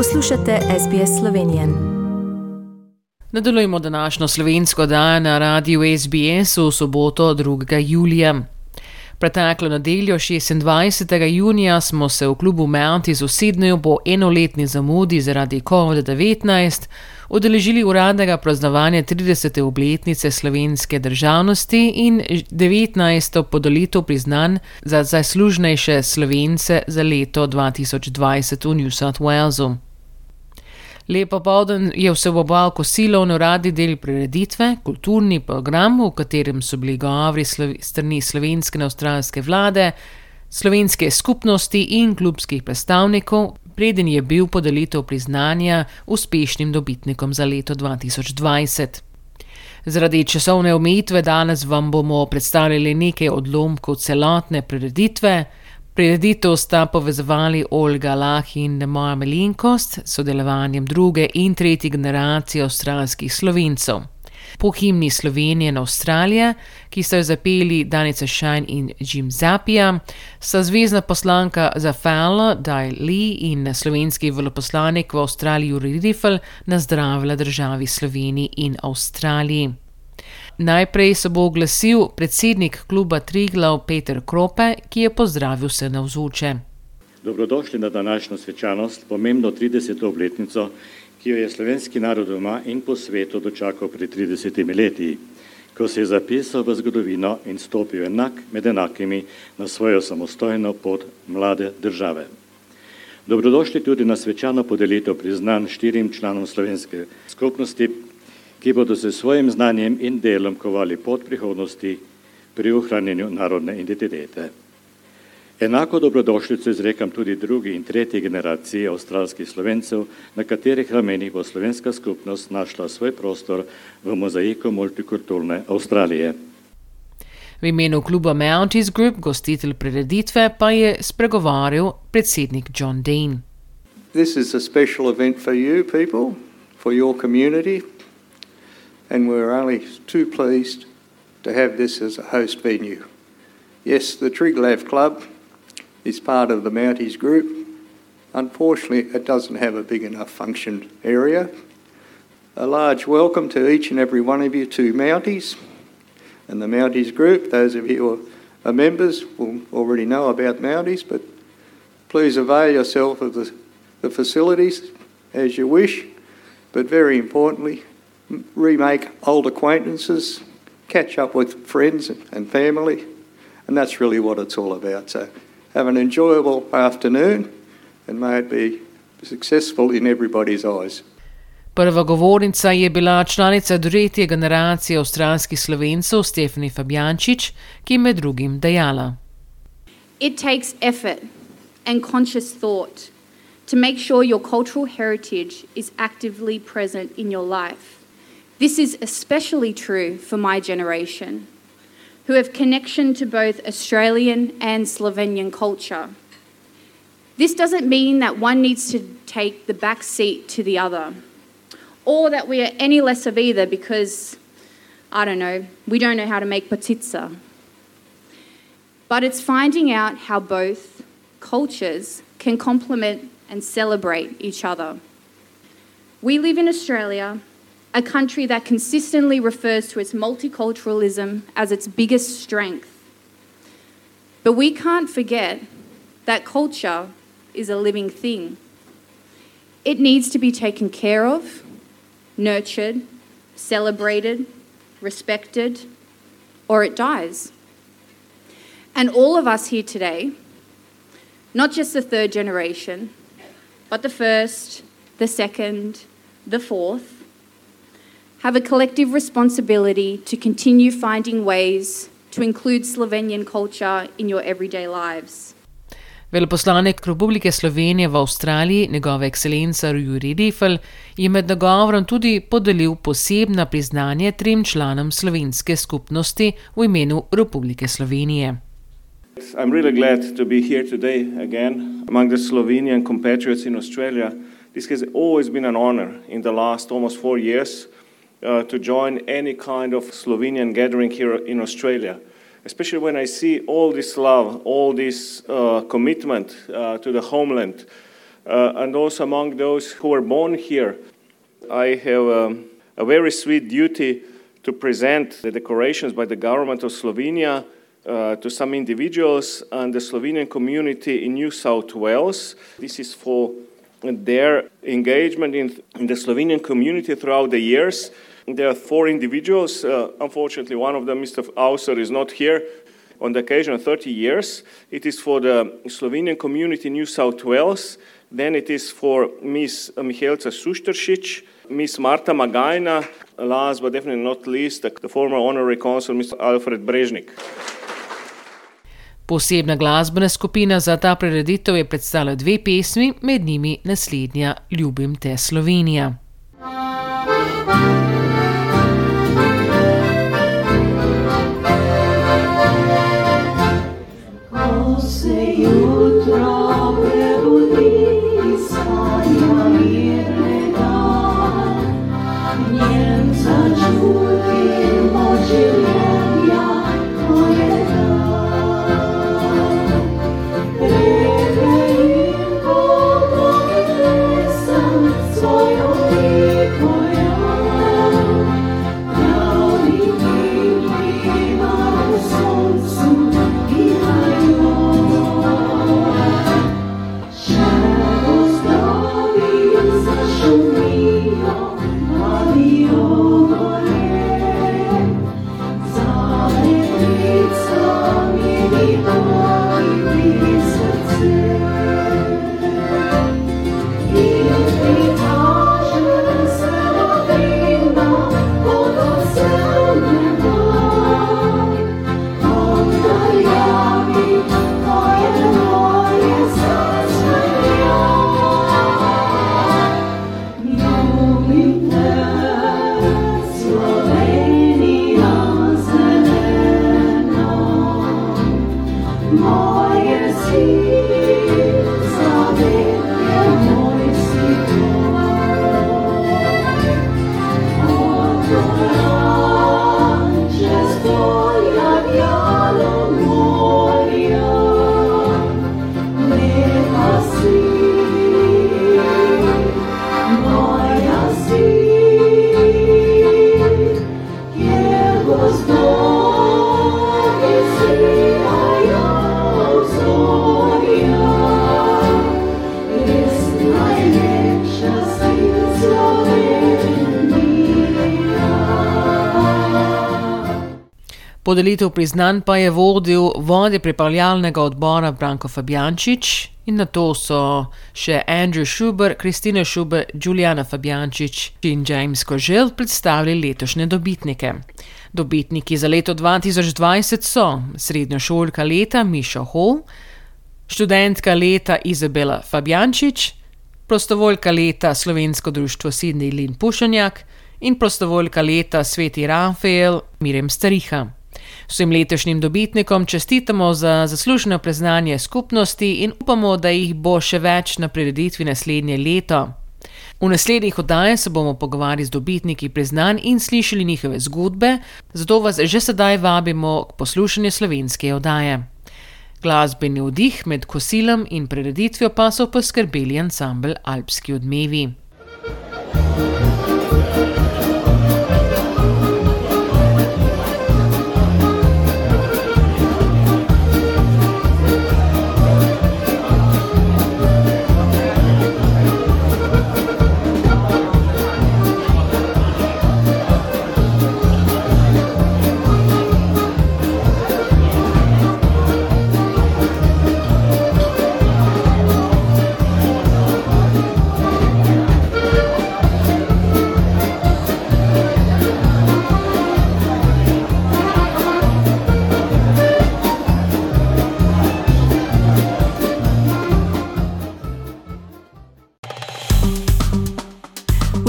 Poslušate SBS Slovenijo. Nadaljujemo današnjo slovensko dan na radiju SBS v soboto 2. julija. Preteklo nedeljo 26. junija smo se v klubu Mounties v Sydneyju po enoletni zamudi zaradi COVID-19 udeležili uradnega praznovanja 30. obletnice slovenske državnosti in 19. podelitev priznanj za zaslužnejše slovence za leto 2020 v New South Walesu. Lepo povdan je vseboval kosilo in uradni del prireditve, kulturni program, v katerem so bili govori strani slovenske in avstralske vlade, slovenske skupnosti in klubskih predstavnikov, preden je bil podelitev priznanja uspešnim dobitnikom za leto 2020. Zaradi časovne omejitve danes vam bomo predstavili nekaj odlomkov celotne prireditve. Prireditev sta povezovali Olga Lah in moja malenkost s sodelovanjem druge in tretje generacije avstralskih slovencev. Po himni Slovenije in Avstralije, ki sta jo zapeli Danica Shine in Jim Zapija, sta zvezdna poslanka za Falo, Daj Lee in slovenski veloposlanik v Avstraliji Juri Riffel nazdravila državi Sloveniji in Avstraliji. Najprej se bo oglasil predsednik kluba Triglav Peter Krope, ki je pozdravil vse navzoče. Dobrodošli na današnjo svečanost, pomembno 30. obletnico, ki jo je slovenski narod doma in po svetu dočakal pred 30 leti, ko se je zapisal v zgodovino in stopil enak med enakimi na svojo samostojno pot mlade države. Dobrodošli tudi na svečano podelitev priznanj štirim članom slovenske skupnosti, ki bodo se svojim znanjem in delom kovali pot prihodnosti pri ohranjenju narodne identitete. Enako dobrodošljico izrekam tudi drugi in tretji generaciji avstralskih slovencev, na katerih ramenih bo slovenska skupnost našla svoj prostor v mozaiku multikulturne Avstralije. V imenu kluba Mounties Group, gostitelj prireditve, pa je spregovoril predsednik John Dane. This is a special event for you people, for your community, and we're only too pleased to have this as a host venue. Yes, the Triglav Club is part of the Mounties group. Unfortunately, it doesn't have a big enough function area. A large welcome to each and every one of you to Mounties and the Mounties group. Those of you who are members will already know about Mounties, but please avail yourself of the, the facilities as you wish. But very importantly, remake old acquaintances, catch up with friends and family, and that's really what it's all about. So have an enjoyable afternoon and may it be successful in everybody's eyes. Prva govornica je bila članica tretje generacije avstralskih slovencev Stefani Fabjančič, ki je med drugim dejala: It takes effort and conscious thought to make sure your cultural heritage is actively present in your life. This is especially true for my generation, who have connection to both Australian and Slovenian culture. This doesn't mean that one needs to take the back seat to the other, or that we are any less of either because, I don't know, we don't know how to make patitsa. But it's finding out how both cultures can complement and celebrate each other. We live in Australia a country that consistently refers to its multiculturalism as its biggest strength. But we can't forget that culture is a living thing. It needs to be taken care of, nurtured, celebrated, respected, or it dies. And all of us here today, not just the third generation, but the first, the second, the fourth, have a collective responsibility to continue finding ways to include Slovenian culture in your everyday lives. Veleposlanik Republike Slovenije v Avstraliji, njegova ekscelenca Juri Rifel, je med nagovorom tudi podelil posebna priznanje trem članom slovenske skupnosti v imenu Republike Slovenije. I'm really glad to be here today again among the Slovenian compatriots in Australia. This has always been an honor in the last almost four years. Uh, to join any kind of Slovenian gathering here in Australia. Especially when I see all this love, all this uh, commitment uh, to the homeland, uh, and also among those who were born here. I have um, a very sweet duty to present the decorations by the government of Slovenia uh, to some individuals and the Slovenian community in New South Wales. This is for their engagement in, in the Slovenian community throughout the years. There are four individuals. Uh, unfortunately, one of them, Mr. Auser, is not here. On the occasion of 30 years, it is for the Slovenian community New South Wales. Then it is for Ms. Mihelca Susteršič, Ms. Marta Magajna, last but definitely not least, the former honorary consul, Mr. Alfred Brežnik. Posebna glasbena skupina za ta prireditev je predstavila dve pesmi, med njimi naslednja Ljubim te Slovenija. such Podelitev priznanj pa je vodil vodje pripravljalnega odbora Branko Fabjančič in na to so še Andrew Schuber, Kristina Schuber, Juliana Fabjančič in James Kožel predstavili letošnje dobitnike. Dobitniki za leto 2020 so srednjošolka leta Miša Hall, študentka leta Izabela Fabjančič, prostovoljka leta Slovensko društvo Sidney Lin Pušanjak in prostovoljka leta Sveti Rafael Mirem Stariha. Vsem letošnjim dobitnikom čestitamo za zasluženo priznanje skupnosti in upamo, da jih bo še več na prireditvi naslednje leto. V naslednjih oddajah se bomo pogovarjali z dobitniki priznanj in slišali njihove zgodbe, zato vas že sedaj vabimo k poslušanju slovenske oddaje. Glasbeni vdih med kosilom in prireditvijo pa so poskrbeli ansambl Alpski odmevi.